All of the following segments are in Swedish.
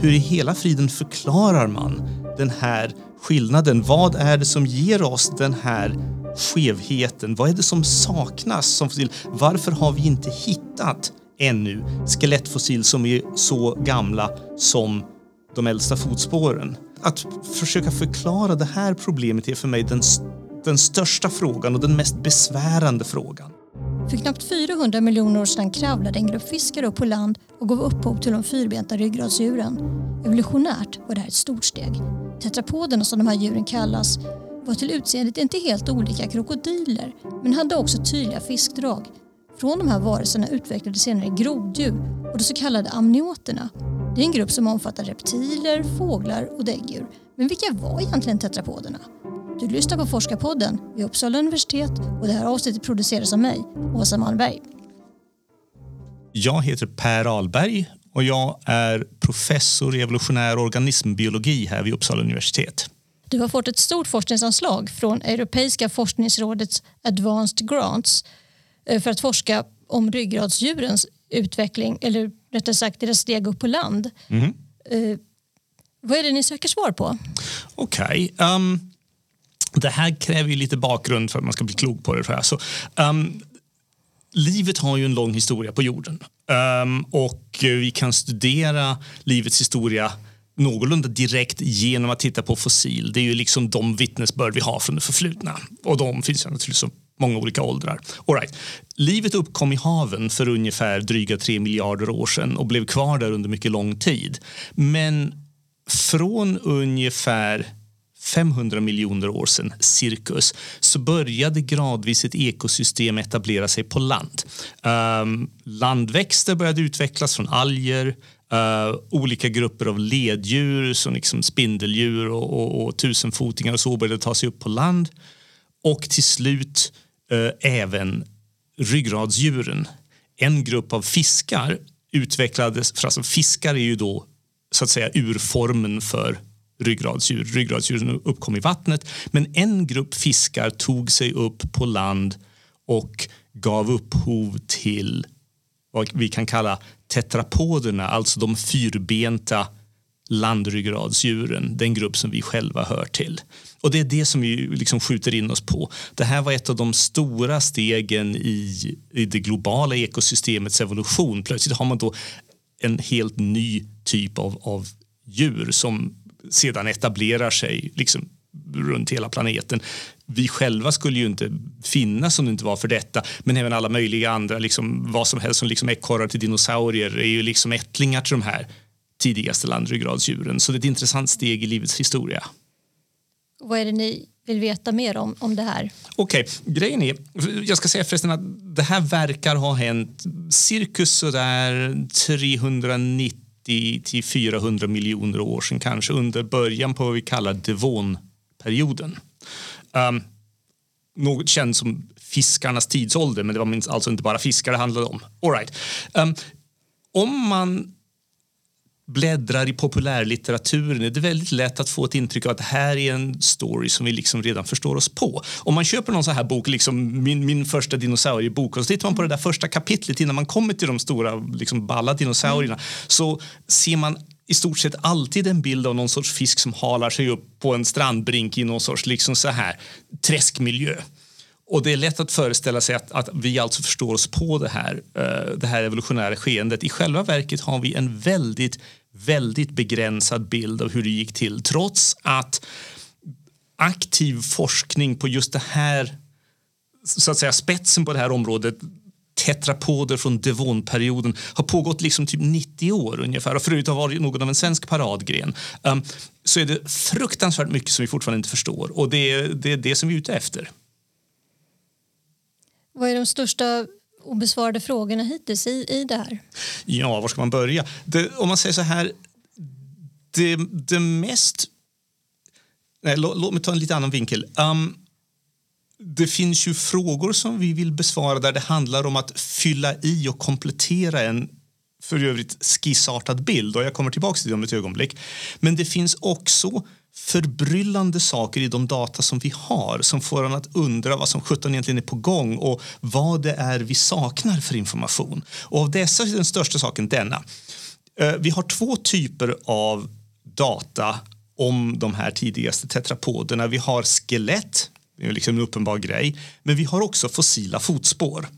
hur i hela friden förklarar man den här skillnaden? Vad är det som ger oss den här skevheten? Vad är det som saknas som fossil? Varför har vi inte hittat ännu skelettfossil som är så gamla som de äldsta fotspåren? Att försöka förklara det här problemet är för mig den, den största frågan och den mest besvärande frågan. För knappt 400 miljoner år sedan kravlade en grupp fiskar upp på land och gav upphov till de fyrbenta ryggradsdjuren. Evolutionärt var det här ett stort steg. Tetrapoderna som de här djuren kallas var till utseendet inte helt olika krokodiler men hade också tydliga fiskdrag. Från de här varelserna utvecklades senare groddjur och de så kallade amnioterna. Det är en grupp som omfattar reptiler, fåglar och däggdjur. Men vilka var egentligen tetrapoderna? Du lyssnar på Forskarpodden vid Uppsala universitet och det här avsnittet produceras av mig, Åsa Malmberg. Jag heter Per Alberg och jag är professor i evolutionär organismbiologi här vid Uppsala universitet. Du har fått ett stort forskningsanslag från Europeiska forskningsrådets Advanced Grants eh, för att forska om ryggradsdjurens utveckling, eller rättare sagt deras steg upp på land. Mm. vad är det ni söker svar på? Okej. Okay. Um, ehm, det här kräver ju lite bakgrund för att man ska bli klok på det. Tror jag. Så, um, livet har ju en lång historia på jorden um, och vi kan studera livets historia någorlunda direkt genom att titta på fossil. Det är ju liksom de vittnesbörd vi har från det förflutna och de finns ju naturligtvis som många olika åldrar. All right. Livet uppkom i haven för ungefär dryga tre miljarder år sedan och blev kvar där under mycket lång tid. Men från ungefär 500 miljoner år sedan, cirkus, så började gradvis ett ekosystem etablera sig på land. Um, landväxter började utvecklas från alger, uh, olika grupper av leddjur som liksom spindeldjur och, och, och tusenfotingar och så började ta sig upp på land. Och till slut uh, även ryggradsdjuren. En grupp av fiskar utvecklades, för alltså fiskar är ju då så att säga urformen för ryggradsdjur. Ryggradsdjuren uppkom i vattnet. Men en grupp fiskar tog sig upp på land och gav upphov till vad vi kan kalla tetrapoderna, alltså de fyrbenta landryggradsdjuren, den grupp som vi själva hör till. Och det är det som vi liksom skjuter in oss på. Det här var ett av de stora stegen i, i det globala ekosystemets evolution. Plötsligt har man då en helt ny typ av, av djur som sedan etablerar sig liksom runt hela planeten. Vi själva skulle ju inte finnas om det inte var för detta. Men även alla möjliga andra, liksom, vad som helst som liksom ekorrar till dinosaurier är ju liksom ättlingar till de här tidigaste landryggradsdjuren. Så det är ett intressant steg i livets historia. Vad är det ni vill veta mer om, om det här? Okej, okay. grejen är, jag ska säga förresten att det här verkar ha hänt cirkus sådär 390 till 400 miljoner år sedan kanske under början på vad vi kallar devonperioden. Um, något känt som fiskarnas tidsålder, men det var alltså inte bara fiskar det handlade om. All right. Um, om man bläddrar i populärlitteraturen är det väldigt lätt att få ett intryck av att det här är en story som vi liksom redan förstår oss på. Om man köper någon sån här bok, liksom min, min första dinosauriebok och så tittar man på det där första kapitlet innan man kommer till de stora liksom balla dinosaurierna mm. så ser man i stort sett alltid en bild av någon sorts fisk som halar sig upp på en strandbrink i någon sorts liksom så här träskmiljö. Och det är lätt att föreställa sig att, att vi alltså förstår oss på det här, uh, det här evolutionära skeendet. I själva verket har vi en väldigt väldigt begränsad bild av hur det gick till trots att aktiv forskning på just det här så att säga spetsen på det här området tetrapoder från devonperioden har pågått liksom typ 90 år ungefär och förut har varit någon av en svensk paradgren. Um, så är det fruktansvärt mycket som vi fortfarande inte förstår och det är, det är det som vi är ute efter. Vad är de största obesvarade frågorna hittills i, i det här? Ja, var ska man börja? Det, om man säger så här, det, det mest... Nej, låt, låt mig ta en lite annan vinkel. Um, det finns ju frågor som vi vill besvara där det handlar om att fylla i och komplettera en för övrigt skissartad bild. Och jag kommer tillbaka till det om ett ögonblick. Men det finns också förbryllande saker i de data som vi har som får en att undra vad som sjutton egentligen är på gång och vad det är vi saknar för information. Och av dessa är den största saken denna. Eh, vi har två typer av data om de här tidigaste tetrapoderna. Vi har skelett, det är liksom en uppenbar grej, men vi har också fossila fotspår.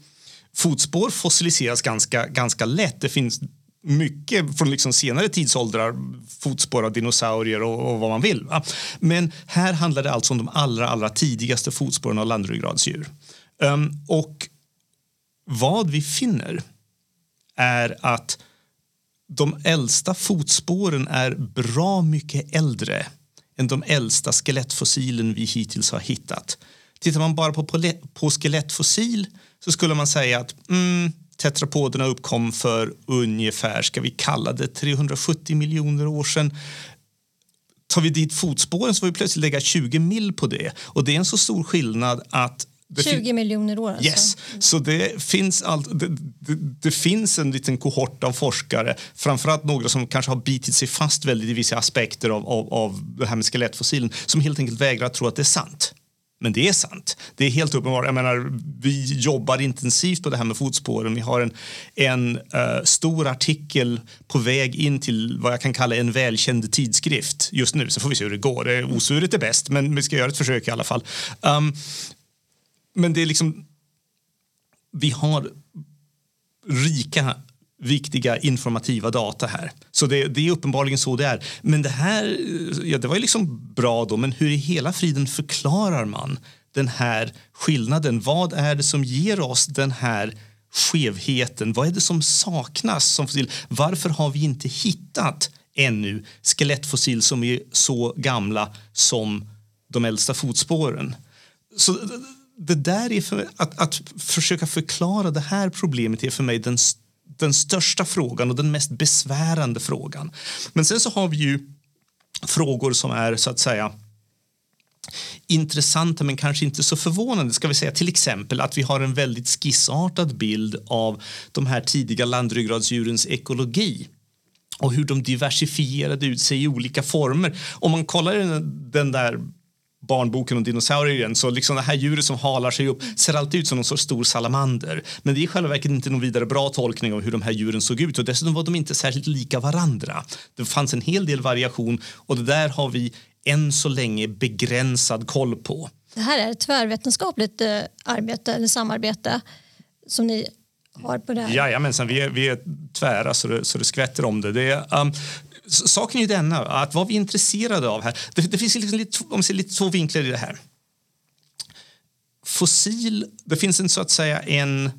Fotspår fossiliseras ganska, ganska lätt. Det finns mycket från liksom senare tidsåldrar, fotspår av dinosaurier och, och vad man vill. Va? Men här handlar det alltså om de allra, allra tidigaste fotspåren av landryggradsdjur. Um, och vad vi finner är att de äldsta fotspåren är bra mycket äldre än de äldsta skelettfossilen vi hittills har hittat. Tittar man bara på, på, på skelettfossil så skulle man säga att mm, tetrapoderna uppkom för ungefär, ska vi kalla det 370 miljoner år sedan. Tar vi dit fotspåren så får vi plötsligt lägga 20 mil på det. Och det är en så stor skillnad att 20 miljoner år alltså. Yes. Så det finns, all, det, det, det, finns en liten kohort av forskare, framförallt några som kanske har bitit sig fast väldigt i vissa aspekter av, av, av det här med skelettfossilen, som helt enkelt vägrar tro att det är sant. Men det är sant. Det är helt uppenbart. Jag menar, vi jobbar intensivt på det här med fotspåren. Vi har en, en uh, stor artikel på väg in till vad jag kan kalla en välkänd tidskrift just nu. Så får vi se hur det går. Det är osurigt är bäst, men vi ska göra ett försök i alla fall. Um, men det är liksom... Vi har rika viktiga informativa data här. Så det, det, är uppenbarligen så det är. Men det här, ja, det var ju liksom bra då, men hur i hela friden förklarar man den här skillnaden? Vad är det som ger oss den här skevheten? Vad är det som saknas som fossil? Varför har vi inte hittat ännu skelettfossil som är så gamla som de äldsta fotspåren? Så det där är för, att, att försöka förklara det här problemet är för mig den den största frågan och den mest besvärande frågan. Men sen så har vi ju frågor som är så att säga intressanta men kanske inte så förvånande. Ska vi säga till exempel att vi har en väldigt skissartad bild av de här tidiga landryggradsdjurens ekologi och hur de diversifierade ut sig i olika former. Om man kollar den där barnboken om dinosaurier igen så liksom det här djuret som halar sig upp ser alltid ut som någon sorts stor salamander. Men det är i själva verket inte någon vidare bra tolkning av hur de här djuren såg ut och dessutom var de inte särskilt lika varandra. Det fanns en hel del variation och det där har vi än så länge begränsad koll på. Det här är ett tvärvetenskapligt eh, arbete eller samarbete som ni har på det här? Jajamensan, vi är, vi är tvära så det, så det skvätter om det. det är, um, saken är ju denna, att vad vi är intresserade av här, det, det finns liksom lite, om lite två vinklar i det här. Fossil, det finns en så att säga en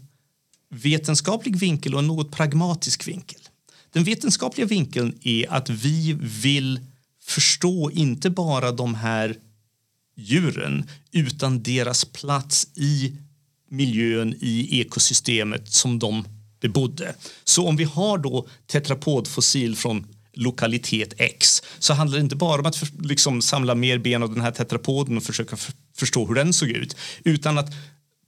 vetenskaplig vinkel och en något pragmatisk vinkel. Den vetenskapliga vinkeln är att vi vill förstå inte bara de här djuren utan deras plats i miljön, i ekosystemet som de bebodde. Så om vi har då tetrapodfossil från lokalitet X så handlar det inte bara om att liksom samla mer ben av den här tetrapoden och försöka förstå hur den såg ut utan att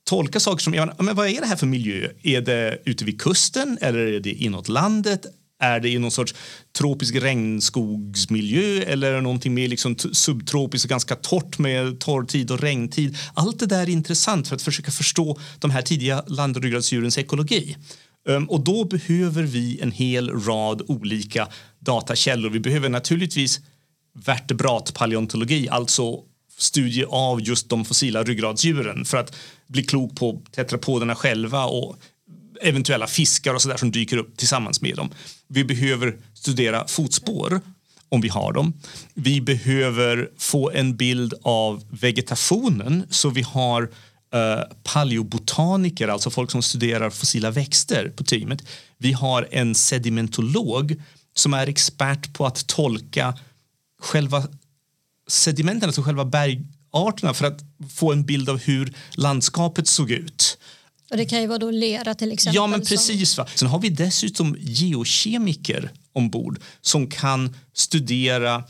tolka saker som men vad är det här för miljö? Är det ute vid kusten eller är det inåt landet? Är det i någon sorts tropisk regnskogsmiljö eller är det någonting mer liksom subtropiskt och ganska torrt med torrtid och regntid? Allt det där är intressant för att försöka förstå de här tidiga landryggradsdjurens ekologi. Ehm, och då behöver vi en hel rad olika datakällor. Vi behöver naturligtvis vertebratpaleontologi, alltså studie av just de fossila ryggradsdjuren för att bli klok på tetrapoderna själva och eventuella fiskar och sådär som dyker upp tillsammans med dem. Vi behöver studera fotspår om vi har dem. Vi behöver få en bild av vegetationen så vi har eh, paleobotaniker, alltså folk som studerar fossila växter på teamet. Vi har en sedimentolog som är expert på att tolka själva sedimenten, alltså själva bergarterna för att få en bild av hur landskapet såg ut. Och det kan ju vara då lera till exempel. Ja, men precis. Va? Sen har vi dessutom geokemiker ombord som kan studera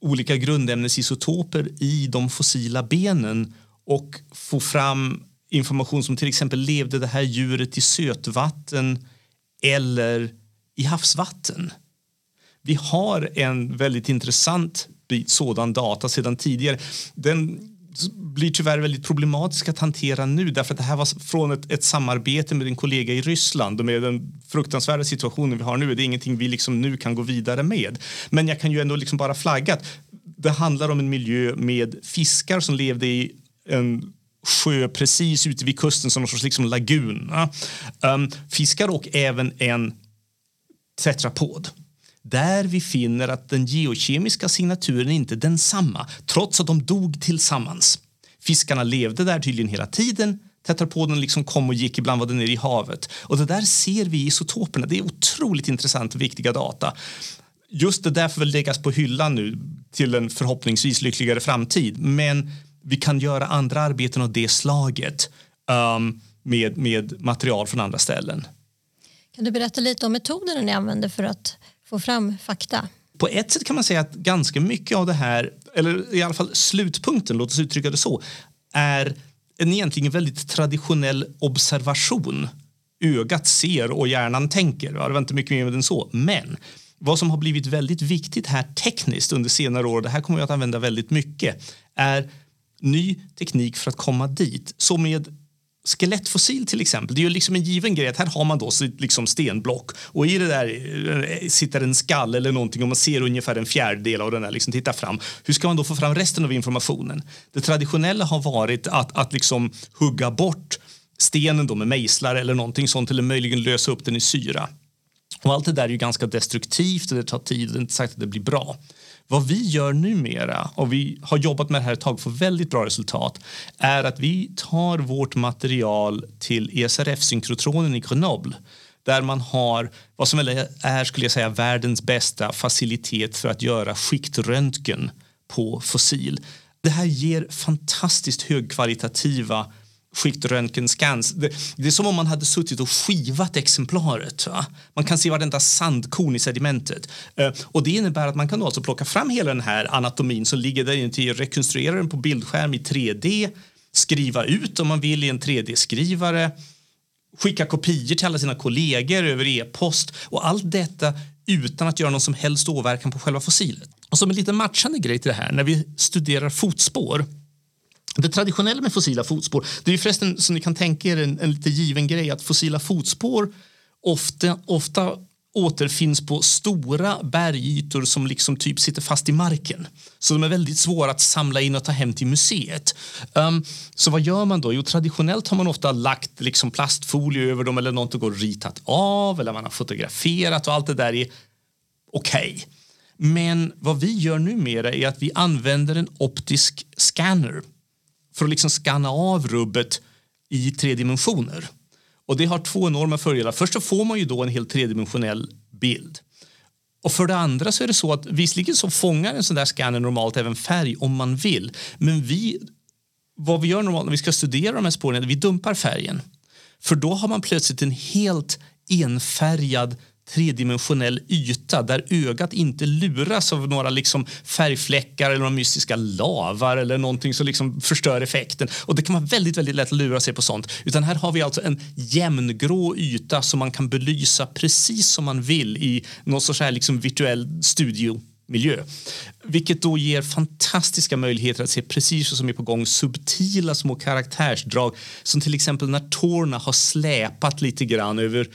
olika grundämnesisotoper i de fossila benen och få fram information som till exempel levde det här djuret i sötvatten eller i havsvatten. Vi har en väldigt intressant bit sådan data sedan tidigare. Den blir tyvärr väldigt problematisk att hantera nu därför att det här var från ett, ett, samarbete med en kollega i Ryssland och med den fruktansvärda situationen vi har nu. Det är ingenting vi liksom nu kan gå vidare med. Men jag kan ju ändå liksom bara flagga att det handlar om en miljö med fiskar som levde i en sjö precis ute vid kusten som någon sorts liksom lagun. Um, ehm, fiskar och även en tetrapod där vi finner att den geokemiska signaturen inte är densamma trots att de dog tillsammans. Fiskarna levde där tydligen hela tiden. Tetrapoden liksom kom och gick, ibland var den nere i havet. Och det där ser vi i isotoperna. Det är otroligt intressant och viktiga data. Just det där får väl läggas på hyllan nu till en förhoppningsvis lyckligare framtid. Men vi kan göra andra arbeten av det slaget um, med, med material från andra ställen. Kan du berätta lite om metoderna ni använder för att få fram fakta? På ett sätt kan man säga att ganska mycket av det här, eller i alla fall slutpunkten, låt oss uttrycka det så, är en egentligen väldigt traditionell observation. Ögat ser och hjärnan tänker. Det var inte mycket mer än så. Men vad som har blivit väldigt viktigt här tekniskt under senare år, det här kommer vi att använda väldigt mycket, är ny teknik för att komma dit. Så med skelettfossil till exempel, det är ju liksom en given grej att här har man då sitt liksom stenblock och i det där eh, sitter en skall eller någonting och man ser ungefär en fjärdedel av den där liksom titta fram. Hur ska man då få fram resten av informationen? Det traditionella har varit att, att liksom hugga bort stenen då med mejslar eller någonting sånt eller möjligen lösa upp den i syra. Och allt det där är ju ganska destruktivt och det tar tid och det är inte sagt att det blir bra. Vad vi gör numera, och vi har jobbat med det här ett tag och får väldigt bra resultat, är att vi tar vårt material till ESRF-synkrotronen i Grenoble där man har vad som är skulle jag säga, världens bästa facilitet för att göra skiktröntgen på fossil. Det här ger fantastiskt högkvalitativa skiktröntgenscans. Det, det är som om man hade suttit och skivat exemplaret. Va? Man kan se varenda sandkorn i sedimentet. Eh, och det innebär att man kan alltså plocka fram hela den här anatomin som ligger där inuti, rekonstruera den på bildskärm i 3D, skriva ut om man vill i en 3D-skrivare, skicka kopior till alla sina kollegor över e-post och allt detta utan att göra någon som helst åverkan på själva fossilet. Och som en liten matchande grej till det här, när vi studerar fotspår det traditionella med fossila fotspår, det är ju förresten som ni kan tänka er en, en lite given grej att fossila fotspår ofta, ofta återfinns på stora bergytor som liksom typ sitter fast i marken. Så de är väldigt svåra att samla in och ta hem till museet. Um, så vad gör man då? Jo, traditionellt har man ofta lagt liksom plastfolie över dem eller något och går ritat av eller man har fotograferat och allt det där är okej. Okay. Men vad vi gör numera är att vi använder en optisk scanner för att liksom skanna av rubbet i tre dimensioner. Och det har två enorma fördelar. Först så får man ju då en helt tredimensionell bild. Och för det andra så är det så att visserligen så fångar en sån där scanner normalt även färg om man vill. Men vi, vad vi gör normalt när vi ska studera de här spåren är att vi dumpar färgen. För då har man plötsligt en helt enfärgad tredimensionell yta där ögat inte luras av några liksom färgfläckar eller några mystiska lavar eller någonting som liksom förstör effekten. Och det kan vara väldigt, väldigt lätt att lura sig på sånt. Utan här har vi alltså en jämngrå yta som man kan belysa precis som man vill i någon sorts här liksom virtuell studio miljö. Vilket då ger fantastiska möjligheter att se precis vad som är på gång. Subtila små karaktärsdrag som till exempel när tårna har släpat lite grann över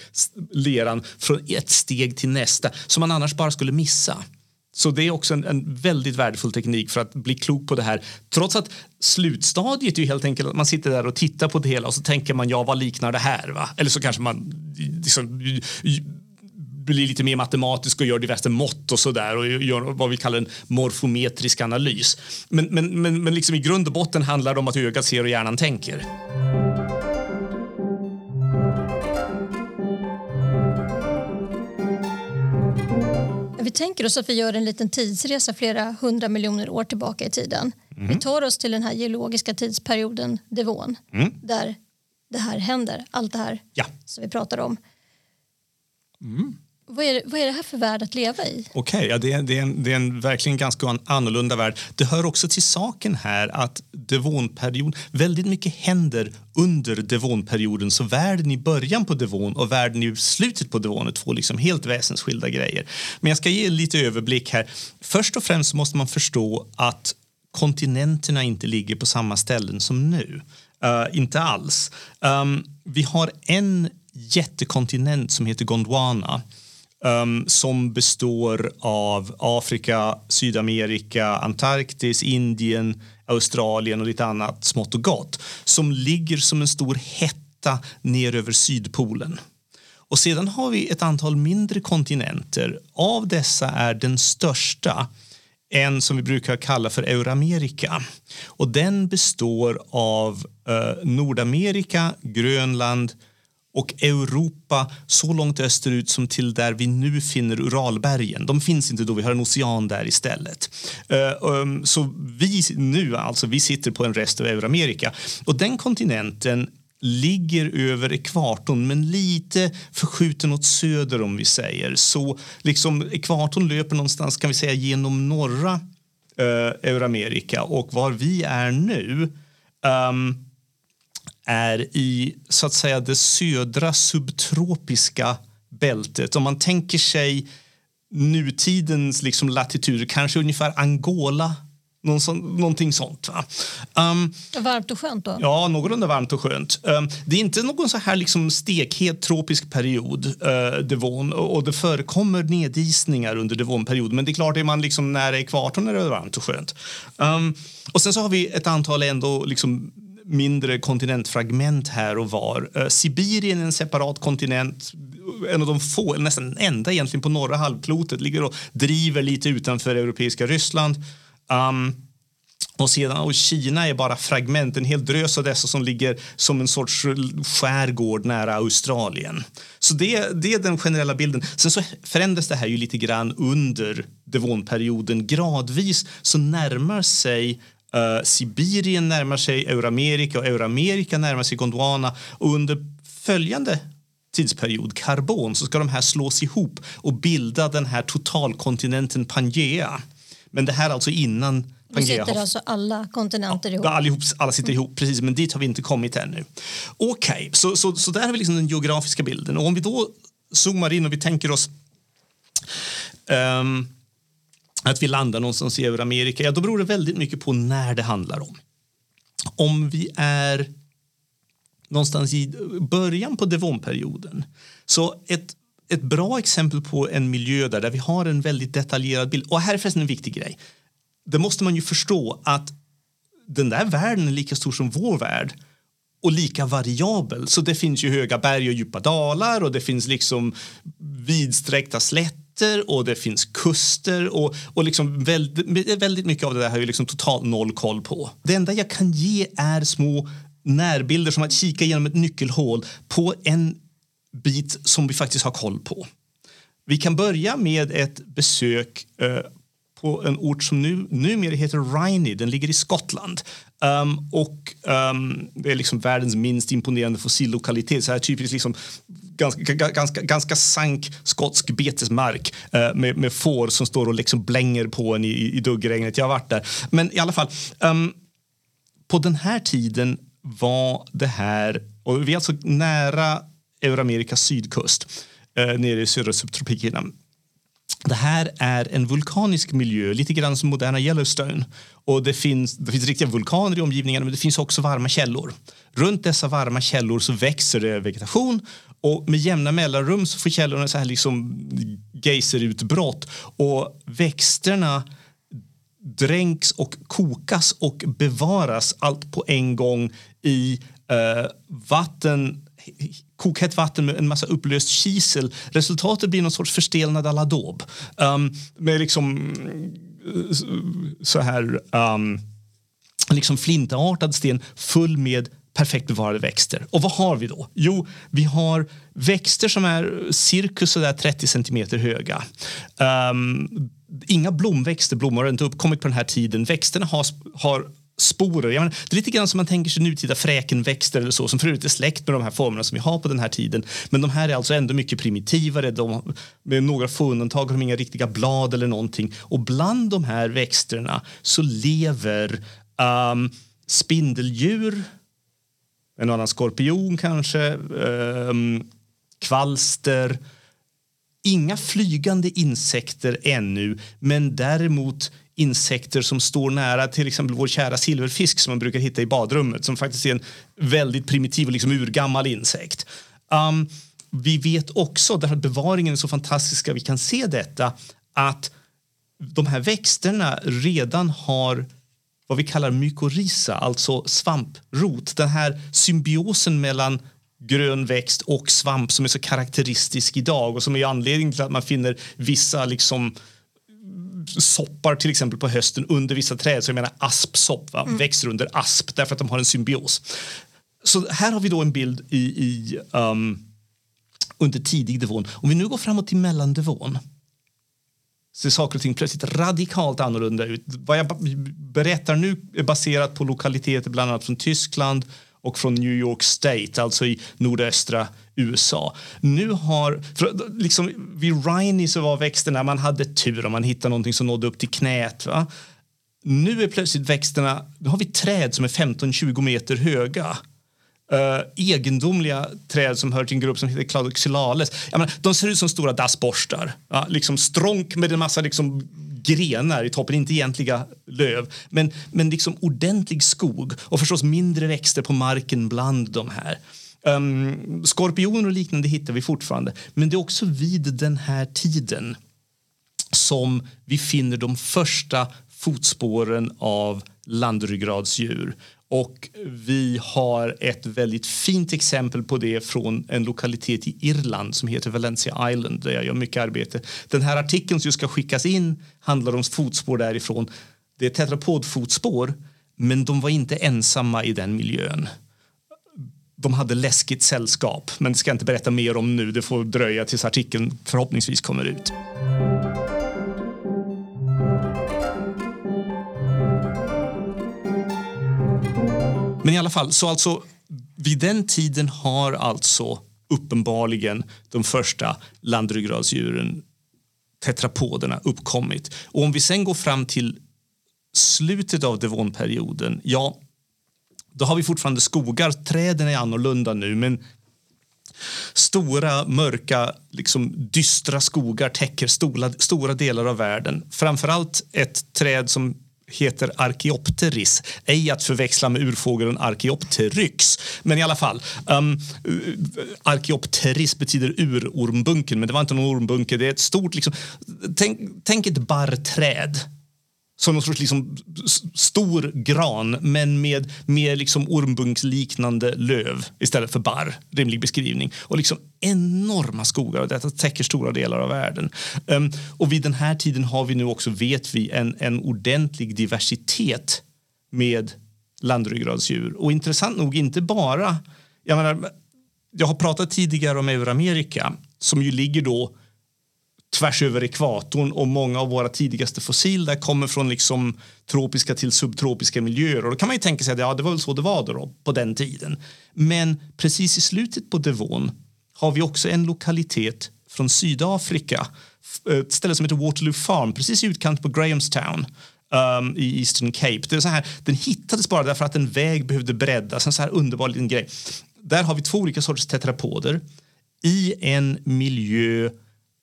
leran från ett steg till nästa som man annars bara skulle missa. Så det är också en, en, väldigt värdefull teknik för att bli klok på det här. Trots att slutstadiet är helt enkelt att man sitter där och tittar på det hela och så tänker man ja, vad liknar det här? Va? Eller så kanske man liksom, blir lite mer matematisk och gör diverse mått och sådär och gör vad vi kallar en morfometrisk analys. Men, men, men, men liksom i grund och botten handlar det om att ögat ser och hjärnan tänker. Vi tänker oss att vi gör en liten tidsresa flera hundra miljoner år tillbaka i tiden. Mm. Vi tar oss till den här geologiska tidsperioden Devon mm. där det här händer, allt det här ja. som vi pratar om. Mm. Vad är, vad är det här för värld att leva i? Okej, okay, ja, det, är, det, är en, det är en verkligen ganska annorlunda värld. Det hör också till saken här att devonperiod, väldigt mycket händer under devonperioden. Så världen i början på devon och världen i slutet på devon är två liksom helt väsensskilda grejer. Men jag ska ge lite överblick här. Först och främst måste man förstå att kontinenterna inte ligger på samma ställen som nu. Uh, inte alls. Um, vi har en jättekontinent som heter Gondwana um, som består av Afrika, Sydamerika, Antarktis, Indien, Australien och lite annat smått och gott som ligger som en stor hetta ner över Sydpolen. Och sedan har vi ett antal mindre kontinenter. Av dessa är den största en som vi brukar kalla för Euramerika. Och den består av eh, Nordamerika, Grönland och Europa så långt österut som till där vi nu finner Uralbergen. De finns inte då, vi har en ocean där istället. Eh, um, så vi nu, alltså vi sitter på en rest av Euramerika och den kontinenten ligger över ekvatorn men lite förskjuten åt söder om vi säger. Så liksom ekvatorn löper någonstans kan vi säga genom norra uh, Euramerika och var vi är nu um, är i så att säga det södra subtropiska bältet. Om man tänker sig nutidens liksom latituder, kanske ungefär Angola någon sån, någonting sånt. Va? Um, varmt och skönt då? Ja, någorlunda varmt och skönt. Um, det är inte någon så här liksom stekhet tropisk period, uh, Devon, och, och det förekommer nedisningar under Devonperioden. Men det är klart, är man liksom nära ekvatorn är det varmt och skönt. Um, och sen så har vi ett antal ändå liksom mindre kontinentfragment här och var. Eh, Sibirien är en separat kontinent en av de få, nästan enda egentligen på norra halvklotet, ligger och driver lite utanför europeiska Ryssland. Um, och, sedan, och Kina är bara fragment, en hel drös av dessa som ligger som en sorts skärgård nära Australien. Så det, det är den generella bilden. Sen så förändras det här ju lite grann under devonperioden. Gradvis så närmar sig Uh, Sibirien närmar sig Euramerika och Euramerika närmar sig Gondwana. Och under följande tidsperiod, karbon, så ska de här slås ihop och bilda den här totalkontinenten Pangea. Men det här alltså innan Pangea. sitter alltså alla kontinenter ihop? Ja, allihop, alla sitter ihop, precis. Men dit har vi inte kommit ännu. Okej, okay, så, så, så där har vi liksom den geografiska bilden. Och om vi då zoomar in och vi tänker oss um, att vi landar någonstans i Euramerika, ja, då beror det väldigt mycket på när det handlar om. Om vi är någonstans i början på devonperioden så ett, ett bra exempel på en miljö där, där vi har en väldigt detaljerad bild. Och här är förresten en viktig grej. Det måste man ju förstå att den där världen är lika stor som vår värld och lika variabel. Så det finns ju höga berg och djupa dalar och det finns liksom vidsträckta slätt slätter och det finns kuster och, och liksom väldigt, väldigt mycket av det där har jag liksom totalt noll koll på. Det enda jag kan ge är små närbilder som att kika genom ett nyckelhål på en bit som vi faktiskt har koll på. Vi kan börja med ett besök eh, på en ort som nu, numera heter Rhiney. Den ligger i Skottland. Um, och um, Det är liksom världens minst imponerande fossillokalitet. Så här typiskt liksom ganska, ganska, ganska sank skotsk betesmark eh, med, med får som står och liksom blänger på en i, i duggregnet. Jag har varit där. Men i alla fall, um, på den här tiden var det här, och vi är alltså nära Euramerikas sydkust, eh, nere i södra subtropikerna det här är en vulkanisk miljö, lite grann som moderna Yellowstone. Och det finns, det finns riktiga vulkaner i omgivningen, men det finns också varma källor. Runt dessa varma källor så växer det vegetation och med jämna mellanrum så får källorna så här liksom geyserutbrott och växterna dränks och kokas och bevaras allt på en gång i eh, vatten kokhett vatten med en massa upplöst kisel. Resultatet blir någon sorts förstelnad aladåb. Um, ehm, med liksom eh, så här um, liksom flintartad sten full med perfekt bevarade växter. Och vad har vi då? Jo, vi har växter som är cirkus 30 centimeter höga. Um, inga blomväxter blommar inte uppkommit på den här tiden. Växterna har, har sporer. Jag menar, det är lite grann som man tänker sig nutida fräkenväxter eller så som förut är släkt med de här formerna som vi har på den här tiden. Men de här är alltså ändå mycket primitivare. De, med några få undantag har de inga riktiga blad eller någonting. Och bland de här växterna så lever um, spindeldjur, en annan skorpion kanske, um, kvalster, inga flygande insekter ännu, men däremot insekter som står nära till exempel vår kära silverfisk som man brukar hitta i badrummet som faktiskt är en väldigt primitiv och liksom urgammal insekt. Um, vi vet också, därför att bevaringen är så fantastiska, vi kan se detta, att de här växterna redan har vad vi kallar mykorrhiza, alltså svamprot. Den här symbiosen mellan grön växt och svamp som är så karaktäristisk idag och som är anledningen till att man finner vissa liksom soppar till exempel på hösten under vissa träd. Så jag menar aspsopp va? Mm. växer under asp därför att de har en symbios. Så här har vi då en bild i, i um, under tidig devon. Om vi nu går framåt till mellandevon ser saker och ting plötsligt radikalt annorlunda ut. Vad jag berättar nu är baserat på lokaliteter bland annat från Tyskland och från New York State, alltså i nordöstra USA. Nu har, för, liksom, vid Riney så var växterna, man hade tur om man hittade någonting som nådde upp till knät. Va? Nu är plötsligt växterna, nu har vi träd som är 15-20 meter höga. Uh, egendomliga träd som hör till en grupp som heter Cladoxylales. Menar, de ser ut som stora dassborstar. Ja, liksom strånk med en massa liksom grenar i toppen, inte egentliga löv. Men, men liksom ordentlig skog och förstås mindre växter på marken bland de här. Ehm, um, skorpioner och liknande hittar vi fortfarande. Men det är också vid den här tiden som vi finner de första fotspåren av landryggradsdjur. Och vi har ett väldigt fint exempel på det från en lokalitet i Irland som heter Valencia Island där jag gör mycket arbete. Den här artikeln som ska skickas in handlar om fotspår därifrån. Det är tetrapodfotspår, men de var inte ensamma i den miljön. De hade läskigt sällskap, men det ska jag inte berätta mer om nu. Det får dröja tills artikeln förhoppningsvis kommer ut. Men i alla fall, så alltså vid den tiden har alltså uppenbarligen de första landryggradsdjuren, tetrapoderna, uppkommit. Och om vi sen går fram till slutet av devonperioden, ja, då har vi fortfarande skogar. Träden är annorlunda nu, men Stora, mörka, liksom dystra skogar täcker stora, stora delar av världen. Framförallt ett träd som heter Archaeopteris. Ej att förväxla med urfågeln Archaeopteryx. Men i alla fall. Um, Archaeopteris betyder urormbunken, men det var inte någon ormbunke. Det är ett stort... Liksom, tänk, tänk ett barrträd som någon sorts liksom stor gran men med mer liksom ormbunksliknande löv istället för barr. Rimlig beskrivning. Och liksom enorma skogar och detta täcker stora delar av världen. Um, och vid den här tiden har vi nu också, vet vi, en, en ordentlig diversitet med landryggradsdjur. Och intressant nog inte bara, jag menar, jag har pratat tidigare om Euramerika som ju ligger då tvärs över ekvatorn och många av våra tidigaste fossil där kommer från liksom tropiska till subtropiska miljöer. Och då kan man ju tänka sig att ja, det var väl så det var då, på den tiden. Men precis i slutet på Devon har vi också en lokalitet från Sydafrika, eh, ett ställe som heter Waterloo Farm, precis i utkant på Grahamstown. Um, i Eastern Cape. Det är så här, den hittades bara därför att en väg behövde breddas. En så här underbar liten grej. Där har vi två olika sorters tetrapoder i en miljö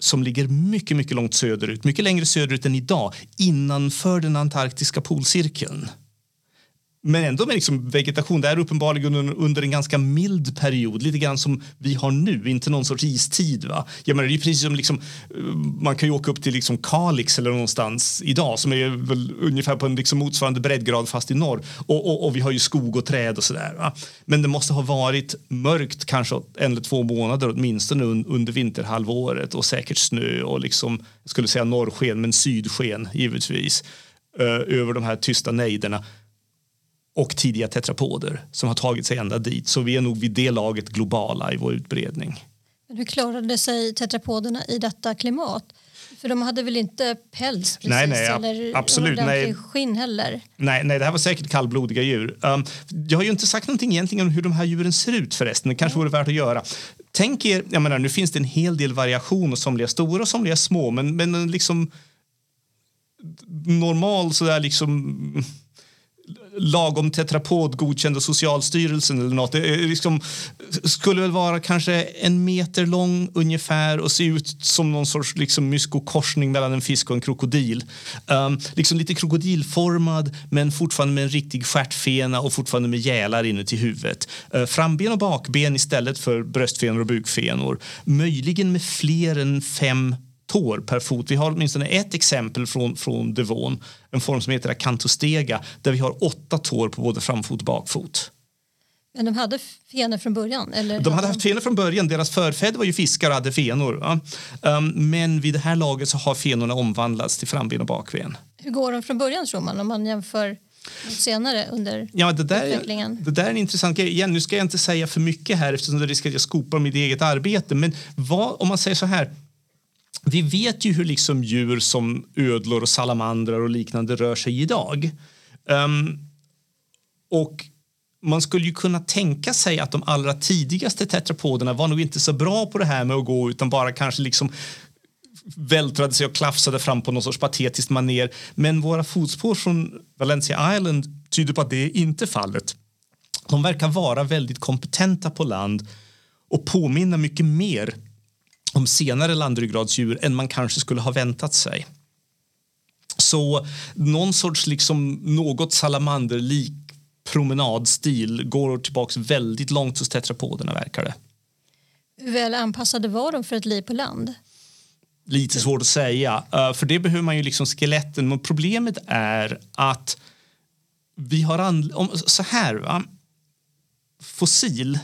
som ligger mycket, mycket långt söderut, mycket längre söderut än idag, innanför den antarktiska polcirkeln men ändå med liksom vegetation. Det är uppenbarligen under, under, en ganska mild period, lite grann som vi har nu, inte någon sorts istid. Va? Jag menar, det är precis som liksom, eh, man kan ju åka upp till liksom Kalix eller någonstans idag som är väl ungefär på en liksom motsvarande breddgrad fast i norr. Och, och, och vi har ju skog och träd och sådär. Men det måste ha varit mörkt kanske en eller två månader åtminstone under vinterhalvåret och säkert snö och liksom, jag skulle säga norrsken men sydsken givetvis eh, över de här tysta nejderna och tidiga tetrapoder som har tagit sig ända dit. Så vi är nog vid det laget globala i vår utbredning. Men hur klarade sig tetrapoderna i detta klimat? För de hade väl inte päls precis, nej, nej, eller absolut, nej. skinn heller? Nej, nej, det här var säkert kallblodiga djur. Um, jag har ju inte sagt någonting egentligen om hur de här djuren ser ut förresten. Det kanske mm. vore värt att göra. Tänk er, jag menar, nu finns det en hel del variation och somliga stora och somliga små, men, men liksom normal sådär liksom lagom tetrapod godkänd av Socialstyrelsen eller något. Det liksom, skulle väl vara kanske en meter lång ungefär och se ut som någon sorts liksom, myskokorsning mellan en fisk och en krokodil. Um, liksom lite krokodilformad men fortfarande med en riktig stjärtfena och fortfarande med gälar inuti huvudet. Uh, framben och bakben istället för bröstfenor och bukfenor. Möjligen med fler än fem tår per fot. Vi har åtminstone ett exempel från, från Devon, en form som heter acantostega, där vi har åtta tår på både framfot och bakfot. Men de hade fenor från början? Eller? De hade haft fenor från början. Deras förfäder var ju fiskare och hade fenor. Ja. Um, men vid det här laget så har fenorna omvandlats till framben och bakben. Hur går de från början tror man om man jämför senare under ja, det där, utvecklingen? Det där är en intressant grej. Igen, nu ska jag inte säga för mycket här eftersom det riskerar att jag skopar mitt eget arbete. Men vad, om man säger så här vi vet ju hur liksom djur som ödlor och salamandrar och liknande rör sig idag. Um, och man skulle ju kunna tänka sig att de allra tidigaste tetrapoderna var nog inte så bra på det här med att gå utan bara kanske liksom vältrade sig och klafsade fram på någon sorts patetiskt maner. Men våra fotspår från Valencia Island tyder på att det är inte fallet. De verkar vara väldigt kompetenta på land och påminna mycket mer om senare landryggradsdjur än man kanske skulle ha väntat sig. Så någon sorts liksom något salamanderlik promenadstil går tillbaks väldigt långt hos tetrapoderna verkar det. Hur väl anpassade var de för ett liv på land? Lite svårt att säga, uh, för det behöver man ju liksom skeletten. Men problemet är att vi har om, så här, va? fossil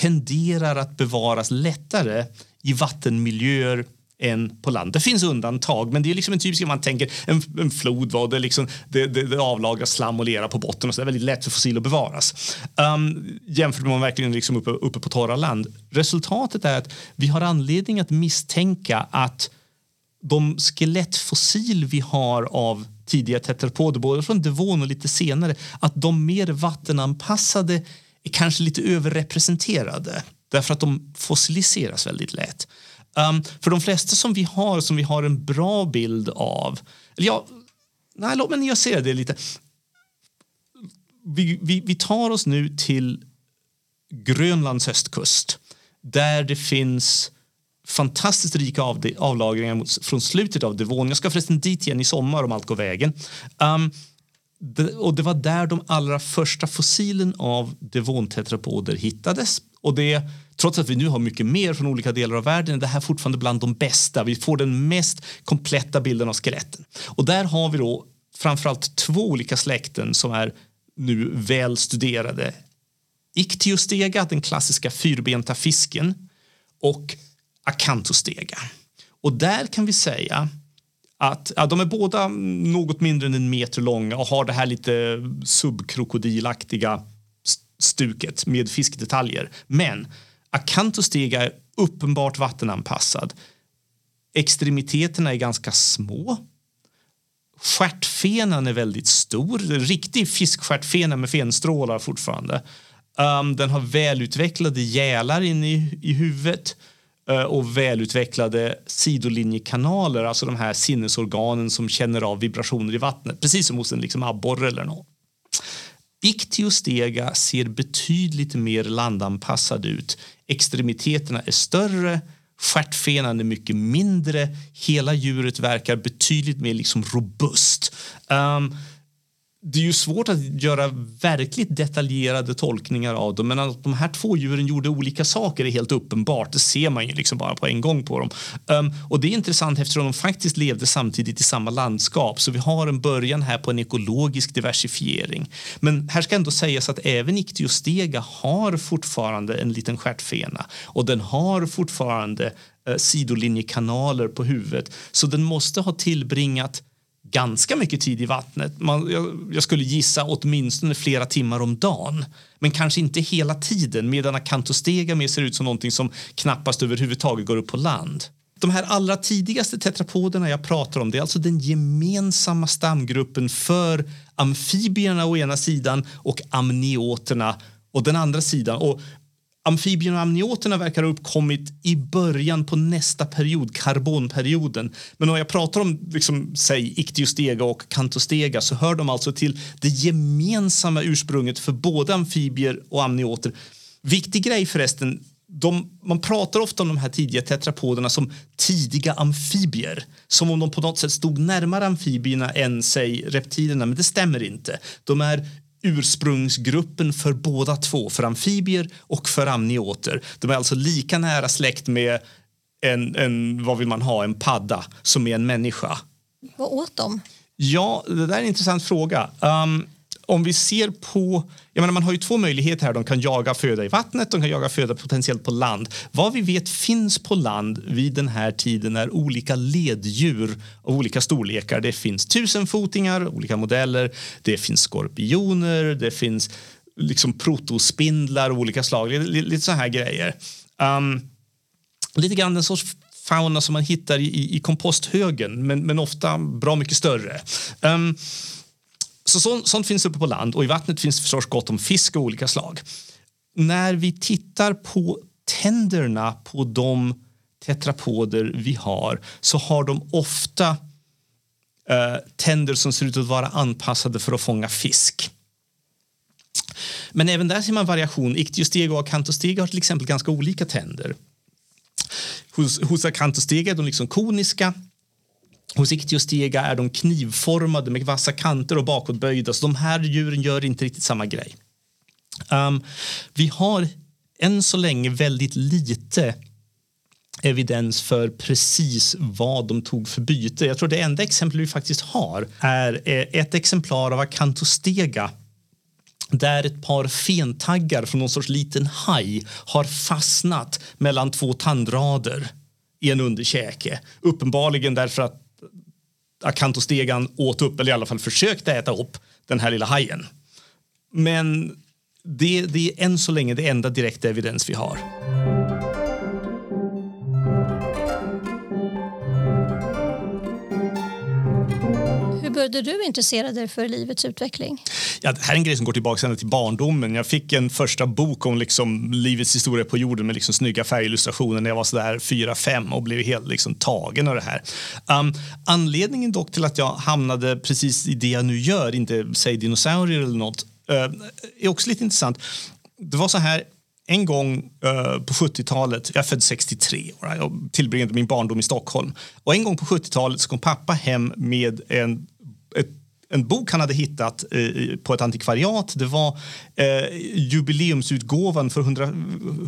tenderar att bevaras lättare i vattenmiljöer än på land. Det finns undantag, men det är liksom en typisk man tänker en, en flod, var det, liksom, det, det, det avlagras slam och lera på botten och så det är väldigt lätt för fossil att bevaras. Um, jämfört med om man verkligen liksom uppe, uppe på torra land. Resultatet är att vi har anledning att misstänka att de skelettfossil vi har av tidiga tetrapoder, både från Devon och lite senare, att de mer vattenanpassade är kanske lite överrepresenterade därför att de fossiliseras väldigt lätt. Um, för de flesta som vi har, som vi har en bra bild av... Eller ja, nej, låt mig jag det lite. Vi, vi, vi tar oss nu till Grönlands östkust där det finns fantastiskt rika av, avlagringar från slutet av Devon. Jag ska förresten dit igen i sommar om allt går vägen. Um, och det var där de allra första fossilen av devontetrapoder hittades. Och det, trots att vi nu har mycket mer från olika delar av världen är det här fortfarande bland de bästa. Vi får den mest kompletta bilden av skeletten. Och där har vi då framförallt två olika släkten som är nu väl studerade. Ictiostega, den klassiska fyrbenta fisken, och Acanthostega. Och där kan vi säga att ja, de är båda något mindre än en meter långa och har det här lite subkrokodilaktiga stuket med fiskdetaljer. Men Acanthostega är uppenbart vattenanpassad. Extremiteterna är ganska små. Stjärtfenan är väldigt stor. Riktig fiskstjärtfena med fenstrålar fortfarande. Um, den har välutvecklade gälar inne i, i huvudet. Eh, och välutvecklade sidolinjekanaler, alltså de här sinnesorganen som känner av vibrationer i vattnet, precis som hos en liksom abborre eller något. Ichthyostega ser betydligt mer landanpassad ut. Extremiteterna är större, stjärtfenan är mycket mindre, hela djuret verkar betydligt mer liksom robust. Um, det är ju svårt att göra verkligt detaljerade tolkningar av dem men att de här två djuren gjorde olika saker är helt uppenbart. Det ser man ju liksom bara på en gång på dem. Um, och det är intressant eftersom de faktiskt levde samtidigt i samma landskap så vi har en början här på en ekologisk diversifiering. Men här ska ändå sägas att även Ictiostega har fortfarande en liten stjärtfena och den har fortfarande eh, uh, sidolinjekanaler på huvudet så den måste ha tillbringat ganska mycket tid i vattnet. Man, jag, jag, skulle gissa åtminstone flera timmar om dagen. Men kanske inte hela tiden medan Acantostega mer ser ut som någonting som knappast överhuvudtaget går upp på land. De här allra tidigaste tetrapoderna jag pratar om det är alltså den gemensamma stamgruppen för amfibierna å ena sidan och amnioterna å den andra sidan. Och Amfibierna och amnioterna verkar ha uppkommit i början på nästa period, karbonperioden. Men om jag pratar om liksom, säg Ictiostega och Cantostega så hör de alltså till det gemensamma ursprunget för både amfibier och amnioter. Viktig grej förresten, de, man pratar ofta om de här tidiga tetrapoderna som tidiga amfibier. Som om de på något sätt stod närmare amfibierna än säg reptilerna, men det stämmer inte. De är ursprungsgruppen för båda två, för amfibier och för amnioter. De är alltså lika nära släkt med en, en vad vill man ha, en padda som med en människa. Vad åt de? Ja, det där är en intressant fråga. Um, om vi ser på... Jag menar, man har ju två möjligheter här. De kan jaga föda i vattnet, de kan jaga föda potentiellt på land. Vad vi vet finns på land vid den här tiden är olika leddjur av olika storlekar. Det finns tusenfotingar, olika modeller. Det finns skorpioner, det finns liksom protospindlar av olika slag. Lite, lite så här grejer. Um, lite grann den sorts fauna som man hittar i, i komposthögen, men, men ofta bra mycket större. Um, så, sånt finns uppe på land och i vattnet finns förstås gott om fisk av olika slag. När vi tittar på tänderna på de tetrapoder vi har så har de ofta eh, tänder som ser ut att vara anpassade för att fånga fisk. Men även där ser man variation. Ictiostega och akantostega har till exempel ganska olika tänder. Hos, hos akantostega är de liksom koniska Hos ichthyostega är de knivformade med vassa kanter och bakåtböjda. Så de här djuren gör inte riktigt samma grej. Um, vi har än så länge väldigt lite evidens för precis vad de tog för byte. Jag tror det enda exempel vi faktiskt har är eh, ett exemplar av Acantostega där ett par fentaggar från någon sorts liten haj har fastnat mellan två tandrader i en underkäke. Uppenbarligen därför att Akantostegan åt upp, eller i alla fall försökte äta upp, den här lilla hajen. Men det, det är än så länge det enda direkta evidens vi har. Började du intressera dig för livets utveckling? Ja, det här är en grej som går tillbaka ända till barndomen. Jag fick en första bok om liksom livets historia på jorden med liksom snygga färgillustrationer när jag var sådär 4-5 och blev helt liksom tagen av det här. Um, anledningen dock till att jag hamnade precis i det jag nu gör, inte säg dinosaurier eller något, uh, är också lite intressant. Det var så här, en gång uh, på 70-talet, jag är född 63 och jag tillbringade min barndom i Stockholm. Och en gång på 70-talet så kom pappa hem med en en bok han hade hittat eh, på ett antikvariat. Det var eh, jubileumsutgåvan för 100,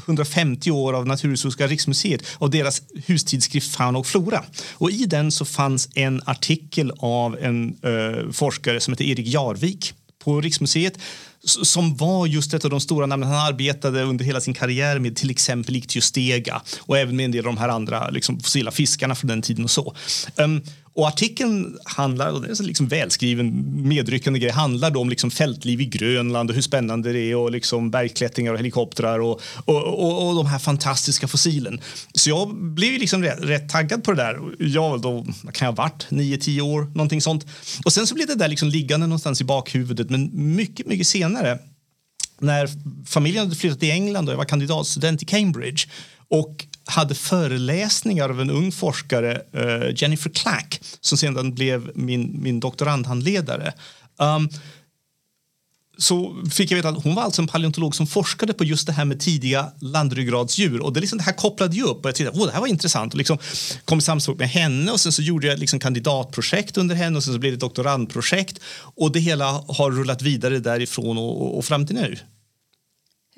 150 år av Naturhistoriska riksmuseet och deras hustidskrift Fauna och flora. Och I den så fanns en artikel av en eh, forskare som heter Erik Jarvik på Riksmuseet som var just ett av de stora namnen. Han arbetade under hela sin karriär med till exempel Ichthyostega och även med en del av de här andra liksom, fossila fiskarna från den tiden och så. Um, och artikeln handlar, och det är en liksom välskriven medryckande grej, handlar om liksom fältliv i Grönland och hur spännande det är och liksom bergklättringar och helikoptrar och, och, och, och de här fantastiska fossilen. Så jag blev liksom rätt, rätt taggad på det där. Jag då, kan jag ha varit, 9-10 år, någonting sånt. Och sen så blev det där liksom liggande någonstans i bakhuvudet, men mycket, mycket senare när familjen hade flyttat till England och jag var kandidatstudent i Cambridge och hade föreläsningar av en ung forskare, uh, Jennifer Clack som sedan blev min, min doktorandhandledare. Um, så fick jag veta att hon var alltså en paleontolog som forskade på just det här med tidiga landryggradsdjur. Och det, liksom, det här kopplade ju upp och jag tyckte att det här var intressant. Och liksom kom i samspråk med henne och sen så gjorde jag liksom kandidatprojekt under henne och sen så blev det ett doktorandprojekt. Och det hela har rullat vidare därifrån och, och, och fram till nu.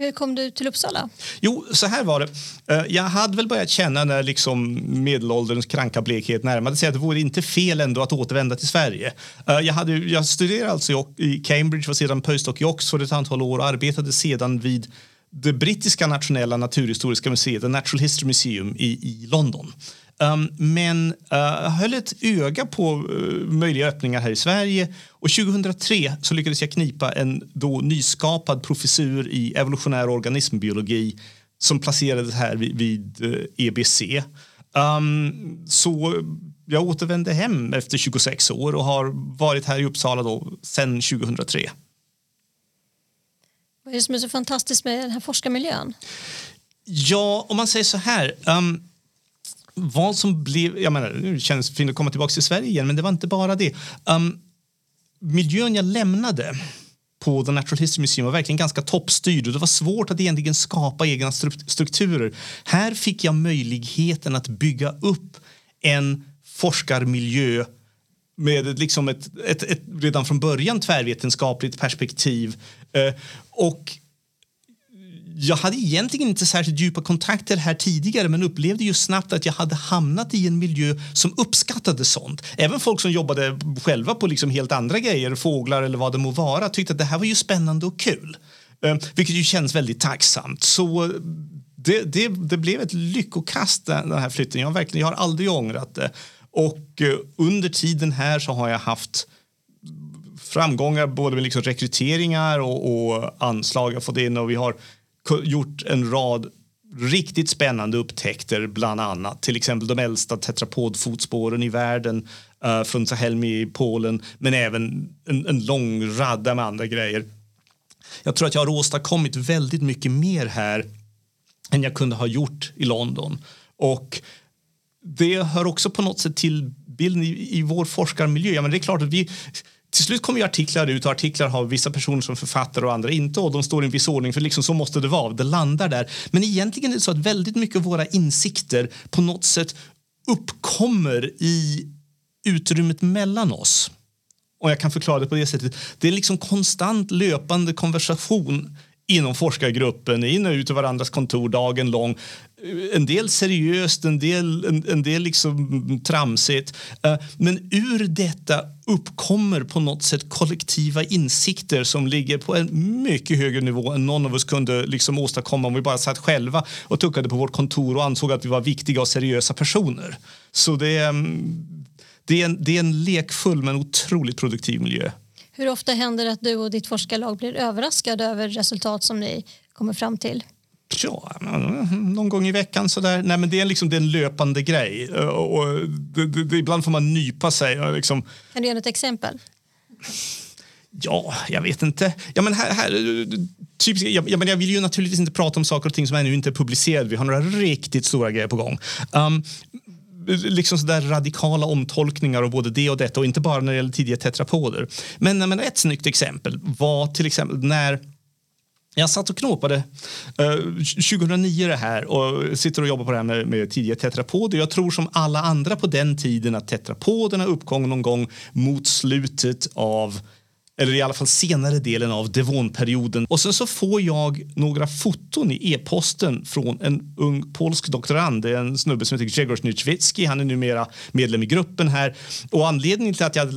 Hur kom du till Uppsala? Jo, så här var det. Eh, jag hade väl börjat känna när liksom medelålderns kranka blekhet närmade sig att det vore inte fel ändå att återvända till Sverige. Eh, jag, hade, jag studerade alltså i Cambridge, var sedan postdoc i Oxford ett antal år och arbetade sedan vid det brittiska nationella naturhistoriska museet, The Natural History Museum i, i London. Um, men uh, höll ett öga på uh, möjliga öppningar här i Sverige och 2003 så lyckades jag knipa en då nyskapad professur i evolutionär organismbiologi som placerades här vid, vid uh, EBC. Um, så jag återvände hem efter 26 år och har varit här i Uppsala då sedan 2003. Vad är det som är så fantastiskt med den här forskarmiljön? Ja, om man säger så här. Um, vad som blev... Jag menar, nu känns det fint att komma tillbaka till Sverige igen, men det var inte bara det. Um, miljön jag lämnade på The Natural History Museum var verkligen ganska toppstyrd och det var svårt att egentligen skapa egna strukturer. Här fick jag möjligheten att bygga upp en forskarmiljö med liksom ett, ett, ett redan från början tvärvetenskapligt perspektiv. Uh, och jag hade egentligen inte särskilt djupa kontakter här tidigare men upplevde ju snabbt att jag hade hamnat i en miljö som uppskattade sånt. Även folk som jobbade själva på liksom helt andra grejer, fåglar eller vad det må vara, tyckte att det här var ju spännande och kul. Eh, vilket ju känns väldigt tacksamt. Så det, det, det blev ett lyckokast den här flytten. Jag, verkligen, jag har aldrig ångrat det. Och eh, under tiden här så har jag haft framgångar både med liksom rekryteringar och, och anslag jag fått in och vi har gjort en rad riktigt spännande upptäckter bland annat. Till exempel de äldsta tetrapodfotspåren i världen eh, uh, från Sahelmi i Polen men även en, en lång radda med andra grejer. Jag tror att jag har åstadkommit väldigt mycket mer här än jag kunde ha gjort i London. Och det hör också på något sätt till bilden i, i vår forskarmiljö. Ja, men det är klart att vi till slut kommer ju artiklar ut och artiklar har vissa personer som författare och andra inte och de står i en viss ordning för liksom så måste det vara. Det landar där. Men egentligen är det så att väldigt mycket av våra insikter på något sätt uppkommer i utrymmet mellan oss. Och jag kan förklara det på det sättet. Det är liksom konstant löpande konversation inom forskargruppen, in och ut ur varandras kontor dagen lång. En del seriöst, en del, en, en del liksom tramsigt. Eh, men ur detta uppkommer på något sätt kollektiva insikter som ligger på en mycket högre nivå än någon av oss kunde liksom åstadkomma om vi bara satt själva och tuckade på vårt kontor och ansåg att vi var viktiga och seriösa personer. Så det är, mm, det är, en, det är en lekfull men otroligt produktiv miljö. Hur ofta händer det att du och ditt forskarlag blir överraskade över resultat som ni kommer fram till? Ja, någon gång i veckan sådär. Nej, men det är liksom det är en löpande grej. Och det, det, ibland får man nypa sig. Liksom. Kan du ge ett exempel? Ja, jag vet inte. Ja, men här, här, typ, jag, jag, jag vill ju naturligtvis inte prata om saker och ting som ännu inte är publicerade. Vi har några riktigt stora grejer på gång. Um, liksom sådär radikala omtolkningar av både det och detta och inte bara när det gäller tidiga tetrapoder. Men, men ett snyggt exempel var till exempel när jag satt och knåpade eh, uh, 2009 det här och sitter och jobbar på det här med, med tidiga tetrapoder. Jag tror som alla andra på den tiden att tetrapoderna uppkom någon gång mot slutet av eller i alla fall senare delen av devonperioden. Och sen så får jag några foton i e-posten från en ung polsk doktorand. Det är en snubbe som heter Grzegorz Nycwicki. Han är numera medlem i gruppen här. Och anledningen till att jag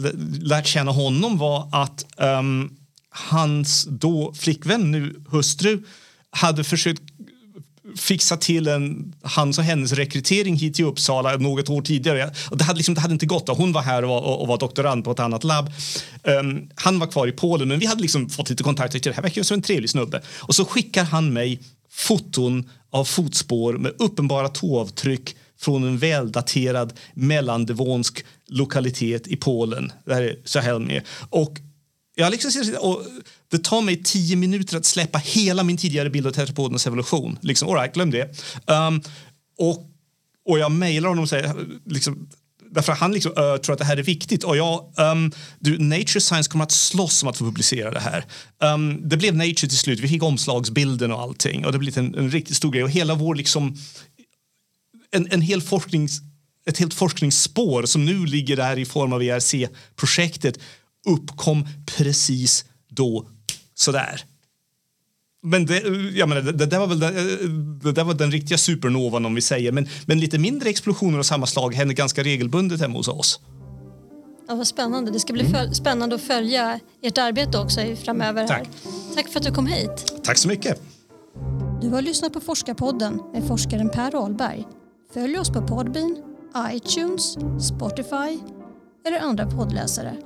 lärt känna honom var att um, hans då flickvän, nu hustru, hade försökt fixa till en hans och hennes rekrytering hit till Uppsala något år tidigare. Och det, hade liksom, det hade inte gått. Hon var här och var, och var doktorand på ett annat labb. Um, han var kvar i Polen, men vi hade liksom fått lite kontakt. Det här verkar som en trevlig snubbe. Och så skickar han mig foton av fotspår med uppenbara tåavtryck från en väldaterad mellandevonsk lokalitet i Polen. Det här är Sahelmi. Och jag liksom, och det tar mig tio minuter att släppa hela min tidigare bild av tetrapodens evolution. Liksom, all right, glöm det. Um, och, och jag mejlar honom och säger liksom, därför han liksom, uh, tror att det här är viktigt. Och jag, um, du, Nature Science kommer att slåss om att få publicera det här. Um, det blev Nature till slut. Vi fick omslagsbilden och allting. Och det blev en, en riktigt stor grej. Och hela vår liksom, en, en hel forsknings, ett helt forskningsspår som nu ligger där i form av ERC-projektet uppkom precis då sådär. Men det, jag menar, det, det, där var väl den, det där var den riktiga supernovan om vi säger. Men, men lite mindre explosioner av samma slag händer ganska regelbundet hemma hos oss. Ja, vad spännande. Det ska bli mm. spännande att följa ert arbete också framöver. Tack. Här. Tack för att du kom hit. Tack så mycket. Du har lyssnat på Forskarpodden med forskaren Per Ahlberg. Följ oss på Podbean, iTunes, Spotify eller andra poddläsare.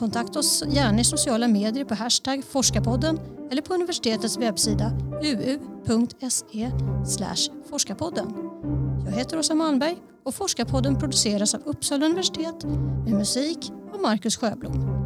Kontakta oss gärna i sociala medier på hashtag forskarpodden eller på universitetets webbsida uu.se forskarpodden. Jag heter Åsa Malmberg och Forskarpodden produceras av Uppsala universitet med musik av Marcus Sjöblom.